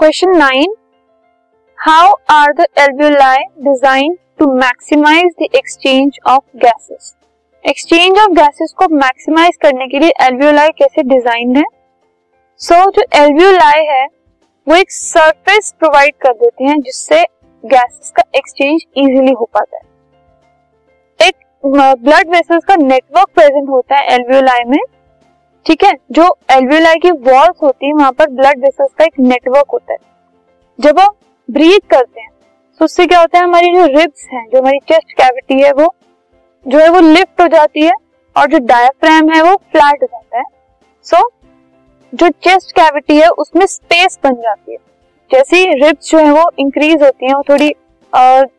Question nine how are the alveoli design to maximise the exchange of gases exchange of gases को maximise करने के लिए alveoli कैसे design है? So so, जो एल्वियोलाई है वो एक सरफेस प्रोवाइड कर देते हैं जिससे गैसेस का एक्सचेंज इजीली हो पाता है। एक ब्लड वेसल्स का नेटवर्क प्रेजेंट होता है एल्वियोलाई में। ठीक है? जो एल्वियोलाई की वॉल्स होती है वहाँ पर ब्लड वेसल्स का एक नेटवर्क होता है। जब हम ब्रीथ करते हैं तो उससे क्या होता है? हमारी जो रिब्स हैं जो हमारी चेस्ट कैविटी है वो जो है वो लिफ्ट हो जाती है और जो डायफ्राम है वो फ्लैट हो जाता है। सो so, जो चेस्ट कैविटी है उसमें स्पेस बन जाती है। जैसे रिब्स जो है वो इंक्रीज होती हैं वो थोड़ी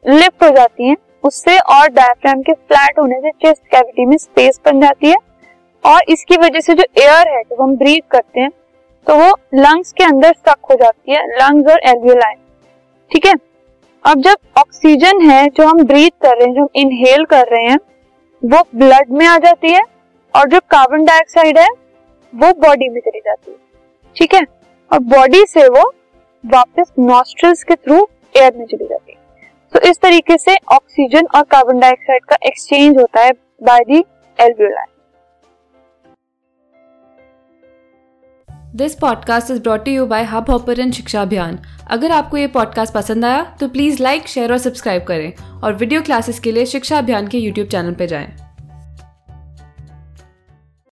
लिफ्ट हो जाती हैं उससे और डायफ्राम के फ्लैट होने से चेस्ट कैविटी में स्पेस बन जाती है। और इसकी वजह से जो एयर है, जब हम ब्रीथ करते हैं तो वो लंग्स के अंदर स्टक हो जाती है लंग्स और एल्वियोलाई ठीक है? अब जब ऑक्सीजन है, जो हम ब्रीथ कर रहे हैं, जो हम इनहेल कर रहे हैं, वो ब्लड में आ जाती है और जो कार्बन डाइऑक्साइड है, वो बॉडी में चली जाती है. ठीक है? और बॉडी से वो वापस नॉस्ट्रल्स के थ्रू एयर में चली जाती है. तो इस तरीके से ऑक्सीजन और कार्बन डाइऑक्साइड का एक्सचेंज होता है by the alveoli this podcast is brought you by Hubhopper शिक्षा अभियान अगर आपको ये पॉडकास्ट पसंद आया तो प्लीज़ लाइक शेयर और सब्सक्राइब करें और वीडियो क्लासेस के लिए शिक्षा अभियान के यूट्यूब चैनल पर जाएँ।